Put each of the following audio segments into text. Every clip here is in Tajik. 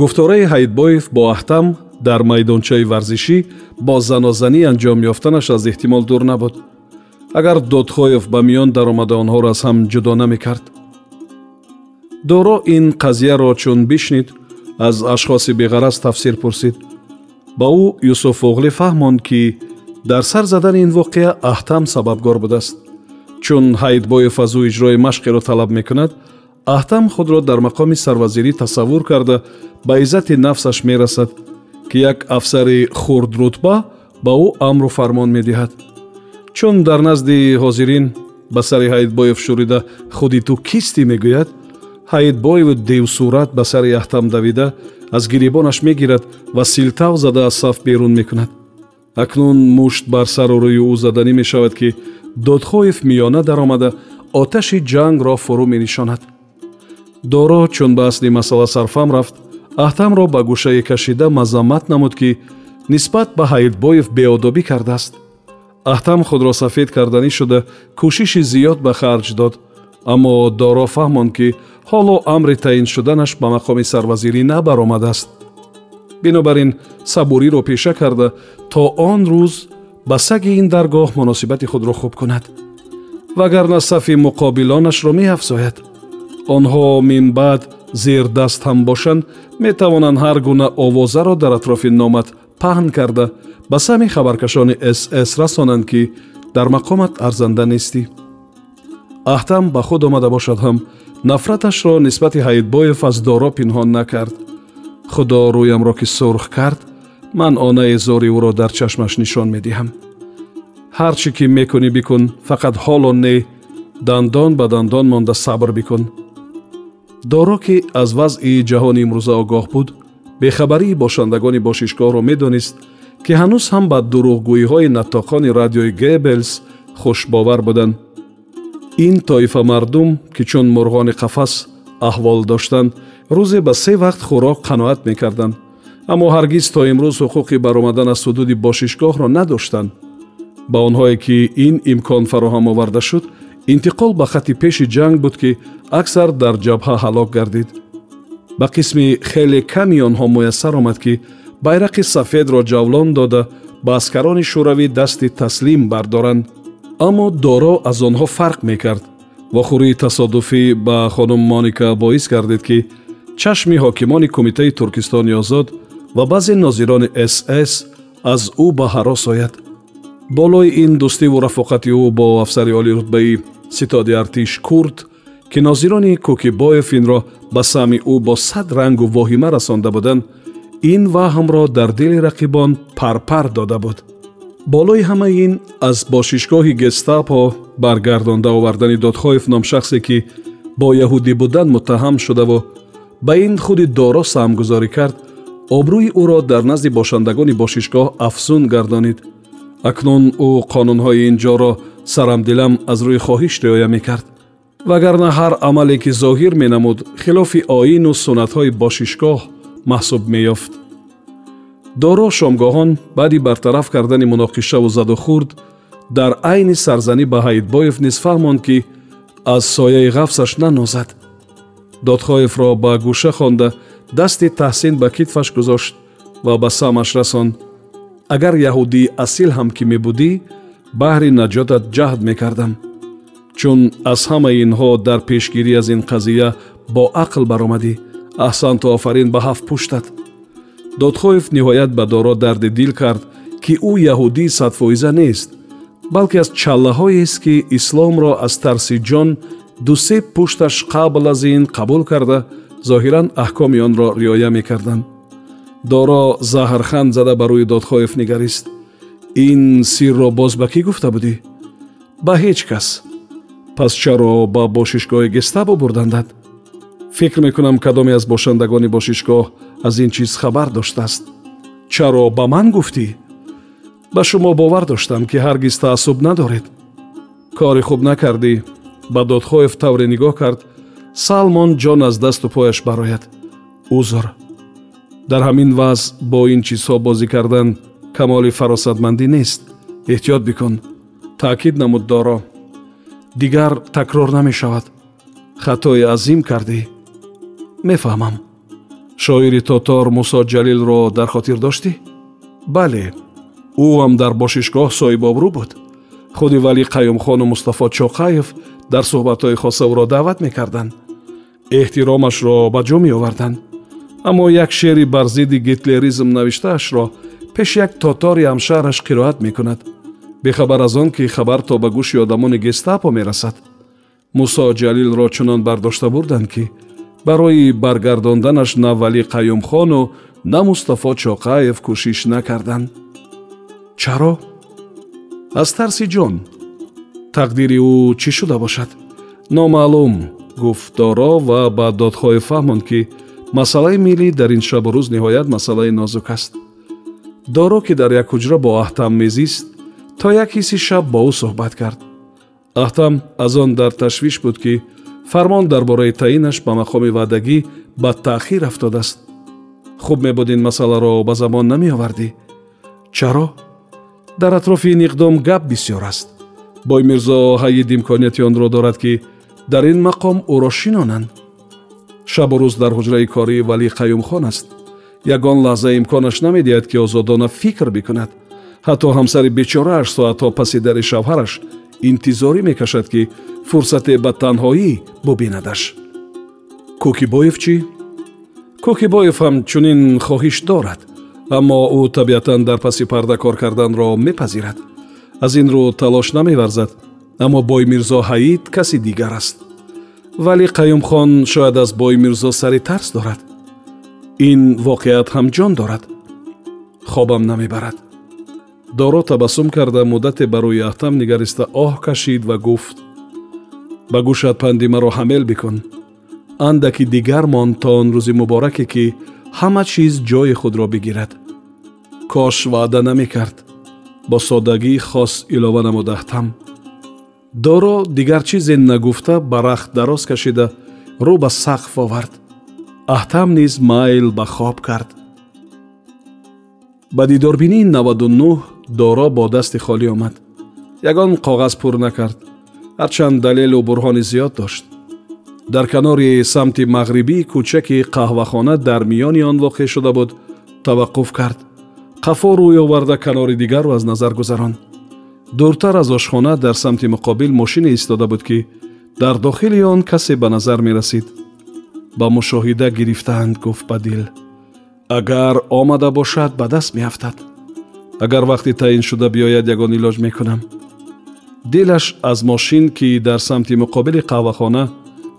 гуфтораи ҳаидбоев бо аҳтам дар майдончаи варзишӣ бо занозанӣ анҷом ёфтанаш аз эҳтимол дур набуд. Агар додхоев ба миён даромада онҳоро аз ҳам ҷудо намекард доро ин қазияро чун бишнид аз ашхоси беғараз тафсир пурсид. Ба ӯ юсуфоғлӣ фаҳмонд ки дар сар задани ин воқеа аҳтам сабабгор будааст. Чун ҳаидбоев аз ӯ иҷрои машқеро талаб мекунад аҳтам худро дар мақоми сарвазирӣ тасаввур карда ба иззати нафсаш мерасад ки як афсари хурдрутба ба ӯ амру фармон медиҳад. Чун дар назди ҳозирин ба сари ҳаидбоев шӯрида худи ту кистӣ мегӯяд ҳаидбоеву девсурат ба сари аҳтам давида аз гирибонаш мегирад ва силтав зада аз саф берун мекунад. Акнун мушт бар сару рӯи ӯ заданӣ мешавад ки додхоев миёна даромада оташи ҷангро фурӯ менишонад доро чун ба асли масъала сарфам рафт аҳтамро ба гӯшае кашида мазаммат намуд ки нисбат ба ҳаидбоев беодобӣ кардааст. Аҳтам худро сафед карданӣ шуда кӯшиши зиёд ба харҷ дод. Аммо доро фаҳмонд ки ҳоло амри таъин шуданаш ба мақоми сарвазирӣ набаромадааст. Бинобар ин сабуриро пеша карда то он рӯз ба саги ин даргоҳ муносибати худро хуб кунад. Вагарна сафи муқобилонашро меафзояд онҳо минбаъд зердаст ҳам бошанд метавонанд ҳар гуна овозаро дар атрофи номат паҳн карда. Ба сами хабаркашони сс расонанд ки дар мақомат арзанда нестӣ. Аҳтам ба худ омада бошад ҳам нафраташро нисбати ҳаидбоев аз доро пинҳон накард. Худо рӯямро ки сурх кард ман онаи зори ӯро дар чашмаш нишон медиҳам. Ҳар чӣ ки мекунӣ бикун фақат ҳоло не дандон ба дандон монда сабр бикун доро ки аз вазъи ҷаҳони имрӯза огоҳ буд бехабарии бошандагони бошишгоҳро медонист ки ҳанӯз ҳам ба дурӯғгӯиҳои натоқони радиои гебелс хушбовар буданд. Ин тоифа мардум ки чун мурғони қафас аҳвол доштанд рӯзе ба се вақт хӯрок қаноат мекарданд. Аммо ҳаргиз то имрӯз ҳуқуқи баромадан аз ҳудуди бошишгоҳро надоштанд. Ба онҳое ки ин имкон фароҳам оварда шуд интиқол ба хати пеши ҷанг буд ки аксар дар ҷабҳа ҳалок гардид. Ба қисми хеле ками онҳо муяссар омад ки байрақи сафедро ҷавлон дода ба аскарони шӯравӣ дасти таслим бардоранд. Аммо доро аз онҳо фарқ мекард вохӯрии тасодуфӣ ба хонум моника боис гардид ки чашми ҳокимони кумитаи туркистони озод ва баъзе нозирони сс аз ӯ ба ҳарос ояд болои ин дӯстиву рафоқати ӯ бо афсари олирутбаи ситоди артиш курд ки нозирони кӯкибоев инро ба сами ӯ бо сад рангу воҳима расонда буданд ин ваҳмро дар дили рақибон парпар дода буд. Болои ҳамаи ин аз бошишгоҳи гестапо баргардонда овардани додхоев номшахсе ки бо яҳудӣ будан муттаҳам шудаву ба ин худи доро саҳмгузорӣ кард обрӯи ӯро дар назди бошандагони бошишгоҳ афзун гардонид. Акнун ӯ қонунҳои ин ҷоро сарамдилам аз рӯи хоҳиш риоя мекард. Вагарна ҳар амале ки зоҳир менамуд хилофи оину суннатҳои бошишгоҳ маҳсуб меёфт. Доро шомгоҳон баъди бартараф кардани муноқишаву задухурд дар айни сарзанӣ ба ҳаидбоев низ фаҳмонд ки аз сояи ғафсаш нанозад. Додхоевро ба гӯша хонда дасти таҳсин ба китфаш гузошт ва ба самаш расонд агар яҳудии асил ҳам ки мебудӣ баҳри наҷотат ҷаҳд мекардам чун аз ҳамаи инҳо дар пешгирӣ аз ин қазия бо ақл баромадӣ аҳсанту офарин ба ҳафт пуштат додхоев ниҳоят ба доро дарди дил кард ки ӯ яҳудии садфоиза нест балки аз чаллаҳоест ки исломро аз тарси ҷон дусе пушташ қабл аз ин қабул карда зоҳиран аҳкоми онро риоя мекарданд. Доро заҳрханд зада ба рӯи додхоев нигарист ин сирро боз ба кӣ гуфта будӣ? Ба ҳеҷ кас. Пас чаро ба бошишгоҳи гестабо бурдандад. Фикр мекунам кадоме аз бошандагони бошишгоҳ аз ин чиз хабар доштааст. Чаро ба ман гуфтӣ? Ба шумо бовар доштам ки ҳаргиз таассуб надоред. Кори хуб накардӣ. Ба додхоҳев тавре нигоҳ кард. Салмон ҷон аз дасту пояш барояд. Узр. Дар ҳамин вазъ бо ин чизҳо бозӣ кардан камоли фаросатмандӣ нест. Эҳтиёт бикун. Таъкид намуд доро. Дигар такрор намешавад. Хатои азим кардӣ? Мефаҳмам. Шоири тотор мусо ҷалилро дар хотир доштӣ? Бале ӯ ҳам дар бошишгоҳ соҳибобрӯ буд. Худи валӣ қаюмхону мустафо чоқаев дар суҳбатҳои хоса ӯро даъват мекарданд. Эҳтиромашро ба ҷо меоварданд? Аммо як шеъри бар зидди гитлеризм навиштаашро пеш як тотори ҳамшаҳраш қироат мекунад. Бехабар аз он ки хабар то ба гӯши одамони гестапо мерасад. Мусо ҷалилро чунон бардошта бурданд ки барои баргардонданаш на валӣ қаюмхону на мустафо чоқаев кӯшиш накарданд. Чаро? Аз тарси ҷон. Тақдири ӯ чӣ шуда бошад? Номаълум гуфт доро ва ба додхоҳӣ фаҳмонд ки масъалаи миллӣ дар ин шабу рӯз ниҳоят масъалаи нозук аст доро ки дар як ҳуҷра бо аҳтам мезист то як ҳисси шаб бо ӯ суҳбат кард. Аҳтам аз он дар ташвиш буд ки фармон дар бораи таъинаш ба мақоми ваъдагӣ ба таъхир афтодааст. Хуб мебуд ин масъаларо ба забон намеовардӣ. Чаро? Дар атрофи ин иқдом гап бисьёр аст. Бой мирзо ҳаид имконияти онро дорад ки дар ин мақом ӯро шинонанд. Шабу рӯз дар ҳуҷраи кории валӣ қаюмхон аст ягон лаҳза имконаш намедиҳад ки озодона фикр бикунад. Ҳатто ҳамсари бечорааш соатҳо паси дари шавҳараш интизорӣ мекашад ки фурсате ба танҳоӣ бубинадаш. Кӯкибоев чӣ? Кӯкибоев ҳам чунин хоҳиш дорад аммо ӯ табиатан дар паси парда кор карданро мепазирад. Аз ин рӯ талош намеварзад аммо боймирзо ҳаид каси дигар аст. Вале қаюмхон шояд аз боймирзо сари тарс дорад ин воқеат ҳам ҷон дорад. Хобам намебарад. Доро табассум карда муддате ба рӯи аҳтам нигариста оҳ кашид ва гуфт ба гӯшат панди маро ҳамел бикун. Андаки дигар мон то он рӯзи мубораке ки ҳама чиз ҷои худро бигирад. Кош ваъда намекард. Бо соддагӣ хос илова намуд аҳтам доро дигар чизе нагуфта ба рахт дароз кашида рӯ ба сақф овард аҳтам низ майл ба хоб кард. Ба дидорбинии наваду нӯҳ доро бо дасти холӣ омад. Ягон коғаз пур накард. Ҳарчанд далелу бурҳони зиёд дошт. Дар канори самти мағрибии кӯчаки қаҳвахона дар миёни он воқеъ шуда буд. Таваққуф кард. Қафо рӯй оварда канори дигарро аз назар гузаронд дуртар аз ошхона дар самти муқобил мошине истода буд ки дар дохили он касе ба назар мерасид ба мушоҳида гирифтаанд гуфт ба дил. Агар омада бошад ба даст меафтад. Агар вақти таъин шуда биёяд ягон илоҷ мекунам. Дилаш аз мошин ки дар самти муқобили қаҳвахона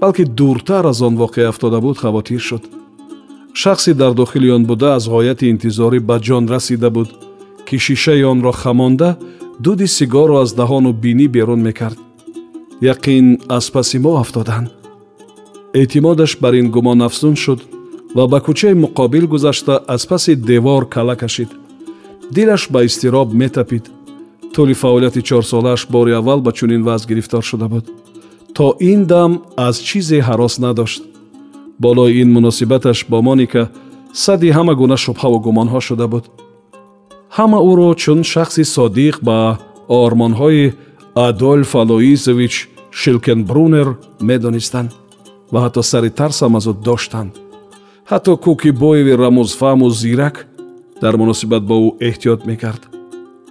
балки дуртар аз он воқеъ афтода буд хавотир шуд. Шахсе дар дохили он буда аз ғояти интизорӣ ба ҷон расида буд ки шишаи онро хамонда дуди сигарро аз даҳону бинӣ берун мекард. Яқин аз паси мо афтодаанд эътимодаш бар ин гумонафзун шуд ва ба кӯчаи муқобил гузашта аз паси девор кала кашид. Дилаш ба изтироб метапид. Тӯли фаъолияти чорсолааш бори аввал ба чунин вазъ гирифтор шуда буд. То ин дам аз чизе ҳарос надошт. Болои ин муносибаташ бо моника садди ҳама гуна шубҳаву гумонҳо шуда буд. Ҳама ӯро чун шахси содиқ ба ормонҳои адольф алоизович шилкенбрунер медонистанд ва ҳатто сари тарсам аз ӯ доштанд. Ҳатто кӯкибоеви рамузфаҳму зирак дар муносибат бо ӯ эҳтиёт мекард.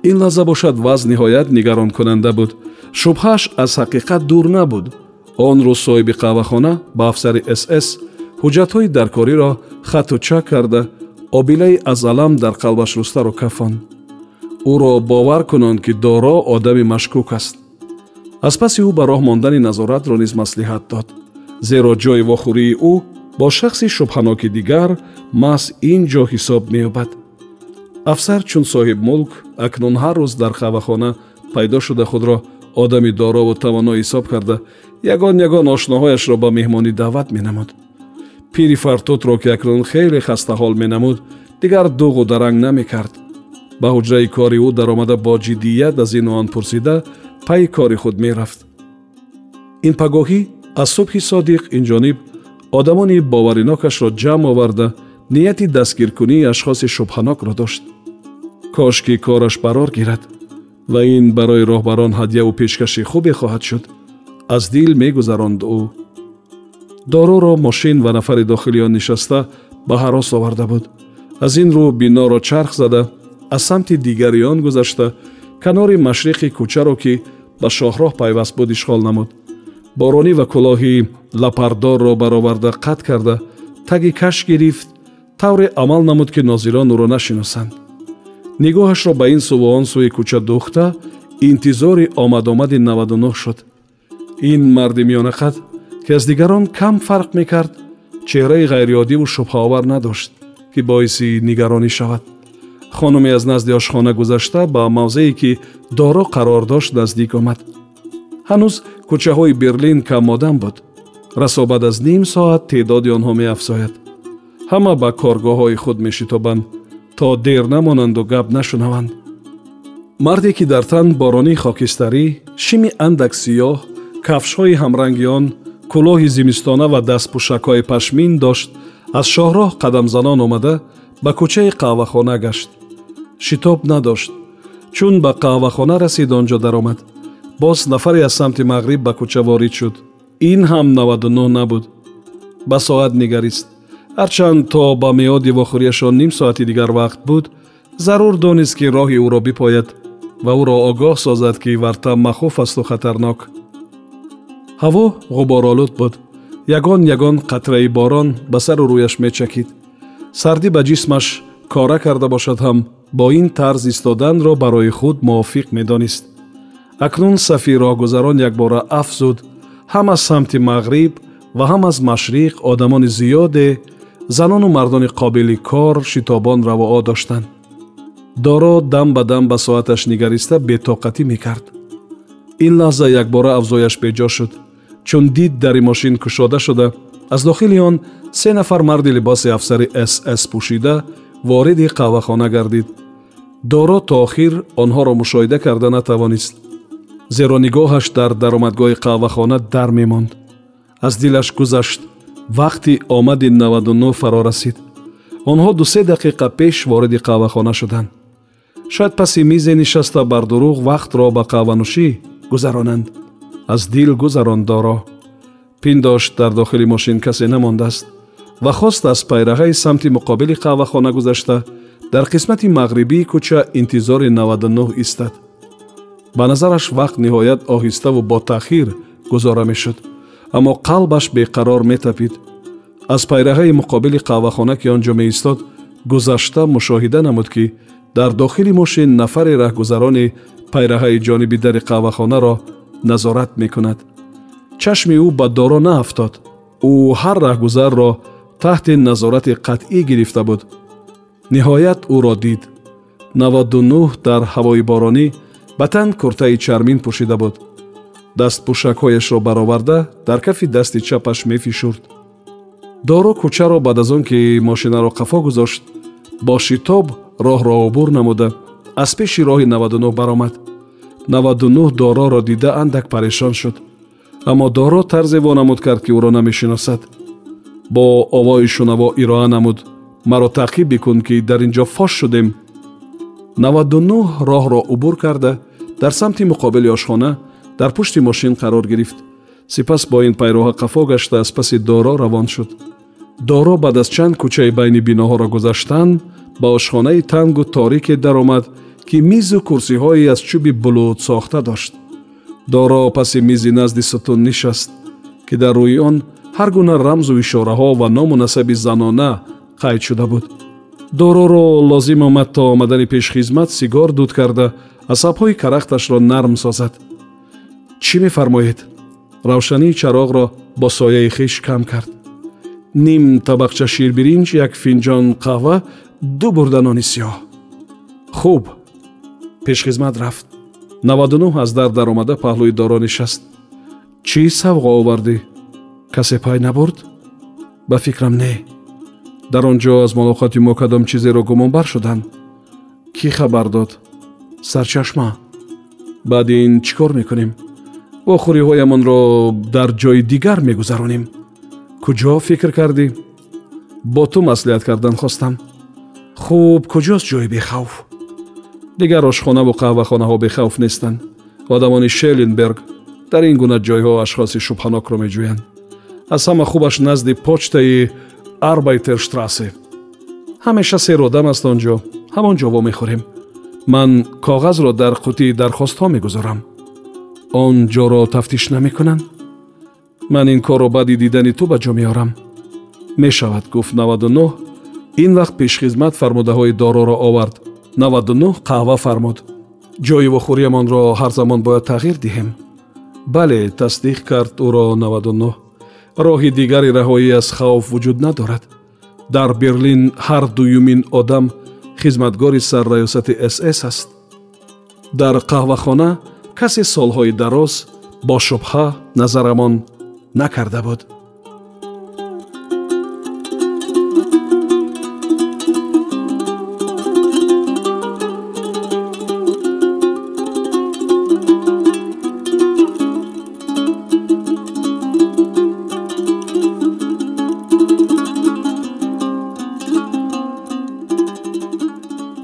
Ин лаҳза бошад ваз ниҳоят нигаронкунанда буд. Шубҳааш аз ҳақиқат дур набуд. Он рӯз соҳиби қаҳвахона ба афсари сс ҳуҷҷатҳои даркориро хату чак карда обилаи аз алам дар қалбаш рӯстаро кафонд ӯро бовар кунон ки доро одами машкук аст. Аз паси ӯ ба роҳ мондани назоратро низ маслиҳат дод зеро ҷои вохӯрии ӯ бо шахси шубҳаноки дигар маҳз ин ҷо ҳисоб меёбад. Афсар чун соҳибмулк акнун ҳар рӯз дар қаҳвахона пайдо шуда худро одами дорову тавоно ҳисоб карда. Ягон ягон ошноҳояшро ба меҳмонӣ даъват менамуд. Пири фартутро ки акнун хеле хастаҳол менамуд дигар дуғу даранг намекард. Ба ҳуҷраи кори ӯ даромада бо ҷиддият аз ину он пурсида пайи кори худ мерафт. Ин пагоҳӣ аз субҳи содиқ инҷониб одамони боваринокашро ҷамъ оварда нияти дастгиркунии ашхоси шубҳанокро дошт. Кош ки кораш барор гирад ва ин барои роҳбарон ҳадъяву пешкаши хубе хоҳад шуд. Аз дил мегузаронд ӯ. Доруро мошин ва нафари дохили он нишаста ба ҳарос оварда буд. Аз ин рӯ биноро чарх зада аз самти дигари он гузашта канори машриқи кӯчаро ки ба шоҳроҳ пайваст буд ишғол намуд боронӣ ва кӯлоҳи лапардорро бароварда қатъ карда таги каш гирифт тавре амал намуд ки нозирон ӯро нашиносанд. Нигоҳашро ба ин суву он сӯи кӯча духта интизори омадомади навадунӯҳ шуд. Ин марди миёнақад ки аз дигарон кам фарқ мекард чеҳраи ғайриоддиву шубҳаовар надошт ки боиси нигаронӣ шавад. Хонуме аз назди ошхона гузашта ба мавзее ки доро қарор дошт наздик омад ҳанӯз кӯчаҳои берлин камодам буд. Расо баъд аз ним соат теъдоди онҳо меафзояд. Ҳама ба коргоҳҳои худ мешитобанд то дер намонанду гап нашунаванд. Марде ки дар тан боронии хокистарӣ шими андак сиёҳ кафшҳои ҳамранги он кӯлоҳи зимистона ва дастпӯшакҳои пашмин дошт аз шоҳроҳ қадамзанон омада ба кӯчаи қаҳвахона гашт. Шитоб надошт чун ба қаҳвахона расид он ҷо даромад боз нафаре аз самти мағриб ба кӯча ворид шуд ин ҳам 99 набуд ба соат нигарист ҳарчанд то ба меоди вохӯрияшон ним соати дигар вақт буд зарур донист ки роҳи ӯро бипояд ва ӯро огоҳ созад ки варта махуф асту хатарнок ҳаво ғуборолуд буд ягон ягон қатраи борон ба сару рӯяш мечакид сардӣ ба ҷисмаш кора карда бошад ҳам бо ин тарз истоданро барои худ мувофиқ медонист акнун сафи роҳгузарон якбора афзуд ҳам аз самти мағриб ва ҳам аз машриқ одамони зиёде занону мардони қобили кор шитобон равоо доштанд доро дам ба дам ба соаташ нигариста бетоқатӣ мекард ин лаҳза якбора авзояш беҷо шуд чун дид дари мошин кушода шуда аз дохили он се нафар марди либоси афсари ss пӯшида вориди қаҳвахона гардид доро то охир онҳоро мушоҳида карда натавонист зеро нигоҳаш дар даромадгоҳи қаҳвахона дар мемонд. Аз дилаш гузашт вақти омади 99 фаро расид. Онҳо дусе дақиқа пеш вориди қаҳвахона шуданд. Шояд паси мизе нишаста бар дурӯғ вақтро ба қаҳванӯшӣ гузаронанд. Аз дил гузаронд доро. Пиндошт дар дохили мошин касе намондааст ва хост аз пайраҳаи самти муқобили қаҳвахона гузашта дар қисмати мағрибии кӯча интизори 99 истад ба назараш вақт ниҳоят оҳиставу бо таъхир гузора мешуд. Аммо қалбаш беқарор метапид. Аз пайраҳаи муқобили қаҳвахона ки он ҷо меистод гузашта мушоҳида намуд ки дар дохили мошин нафаре раҳгузарони пайраҳаи ҷониби дари қаҳвахонаро назорат мекунад. Чашми ӯ ба доро наафтод ӯ ҳар раҳгузарро таҳти назорати қатъӣ гирифта буд. Ниҳоят ӯро дид. 99 дар ҳавои боронӣ ба тан куртаи чармин пӯшида буд. Дастпӯшакҳояшро бароварда дар кафи дасти чапаш мефишурд. Доро кӯчаро баъд аз он ки мошинаро қафо гузошт бо шитоб роҳро убур намуда. Аз пеши роҳи 99 баромад. 99 дороро дида андак парешон шуд. Аммо доро тарзе вонамуд кард ки ӯро намешиносад. Бо овои шунаво ироа намуд. Маро таъқиб бикун ки дар ин ҷо фош шудем. 99 роҳро убур карда дар самти муқобили ошхона дар пушти мошин қарор гирифт. Сипас бо ин пайроҳа қафо гашта аз паси доро равон шуд. Доро баъд аз чанд кӯчаи байни биноҳоро гузаштан ба ошхонаи тангу торике даромад ки мизу курсиҳое аз чӯби булуд сохта дошт. Доро паси мизи назди сутун нишаст ки дар рӯи он ҳар гуна рамзу ишораҳо ва ному насаби занона қайд шуда буд дороро лозим омад то омадани пешхизмат сигор дуд карда асабҳои карахташро нарм созад. Чӣ мефармоед? Равшании чароғро бо сояи хиш кам кард. Ним табақча ширбиринҷ як финҷон қаҳва ду бурда нони сиёҳ. Хуб! Пешхизмат рафт. Наваду нӯҳ аз дар даромада паҳлӯи доро нишаст чӣ савғо овардӣ касе пай набурд? Ба фикрам не дар он ҷо аз мулоқоти мо кадом чизеро гумонбар шуданд. Кӣ хабар дод? Сарчашма. Баъди ин чӣ кор мекунем? Вохӯриҳоямонро дар ҷои дигар мегузаронем. Куҷо фикр кардӣ? Бо ту маслиҳат кардан хостам. Хуб куҷост ҷои бехавф. Дигар ошхонаву қаҳвахонаҳо бехавф нестанд. Одамони шелленберг дар ин гуна ҷойҳо ашхоси шубҳанокро меҷӯянд. Аз ҳама хубаш назди почтаи арбайтерштрасе ҳамеша серодам аст он ҷо ҳамон ҷо вомехӯрем. Ман коғазро дар қутии дархостҳо мегузорам. Он ҷоро тафтиш намекунанд? Ман ин корро баъди дидани ту ба ҷо меорам. Мешавад гуфт наваду нӯҳ ин вақт пешхизмат фармудаҳои дороро овард. Наваду нӯҳ қаҳва фармуд. Ҷои вохӯриамонро ҳар замон бояд тағйир диҳем. Бале тасдиқ кард ӯро наваду нӯҳ роҳи дигари раҳоӣ аз хавф вуҷуд надорад. Дар берлин ҳар дуюмин одам хизматгори сарраёсати сс аст. Дар қаҳвахона касе солҳои дароз бо шубҳа назарамон накарда буд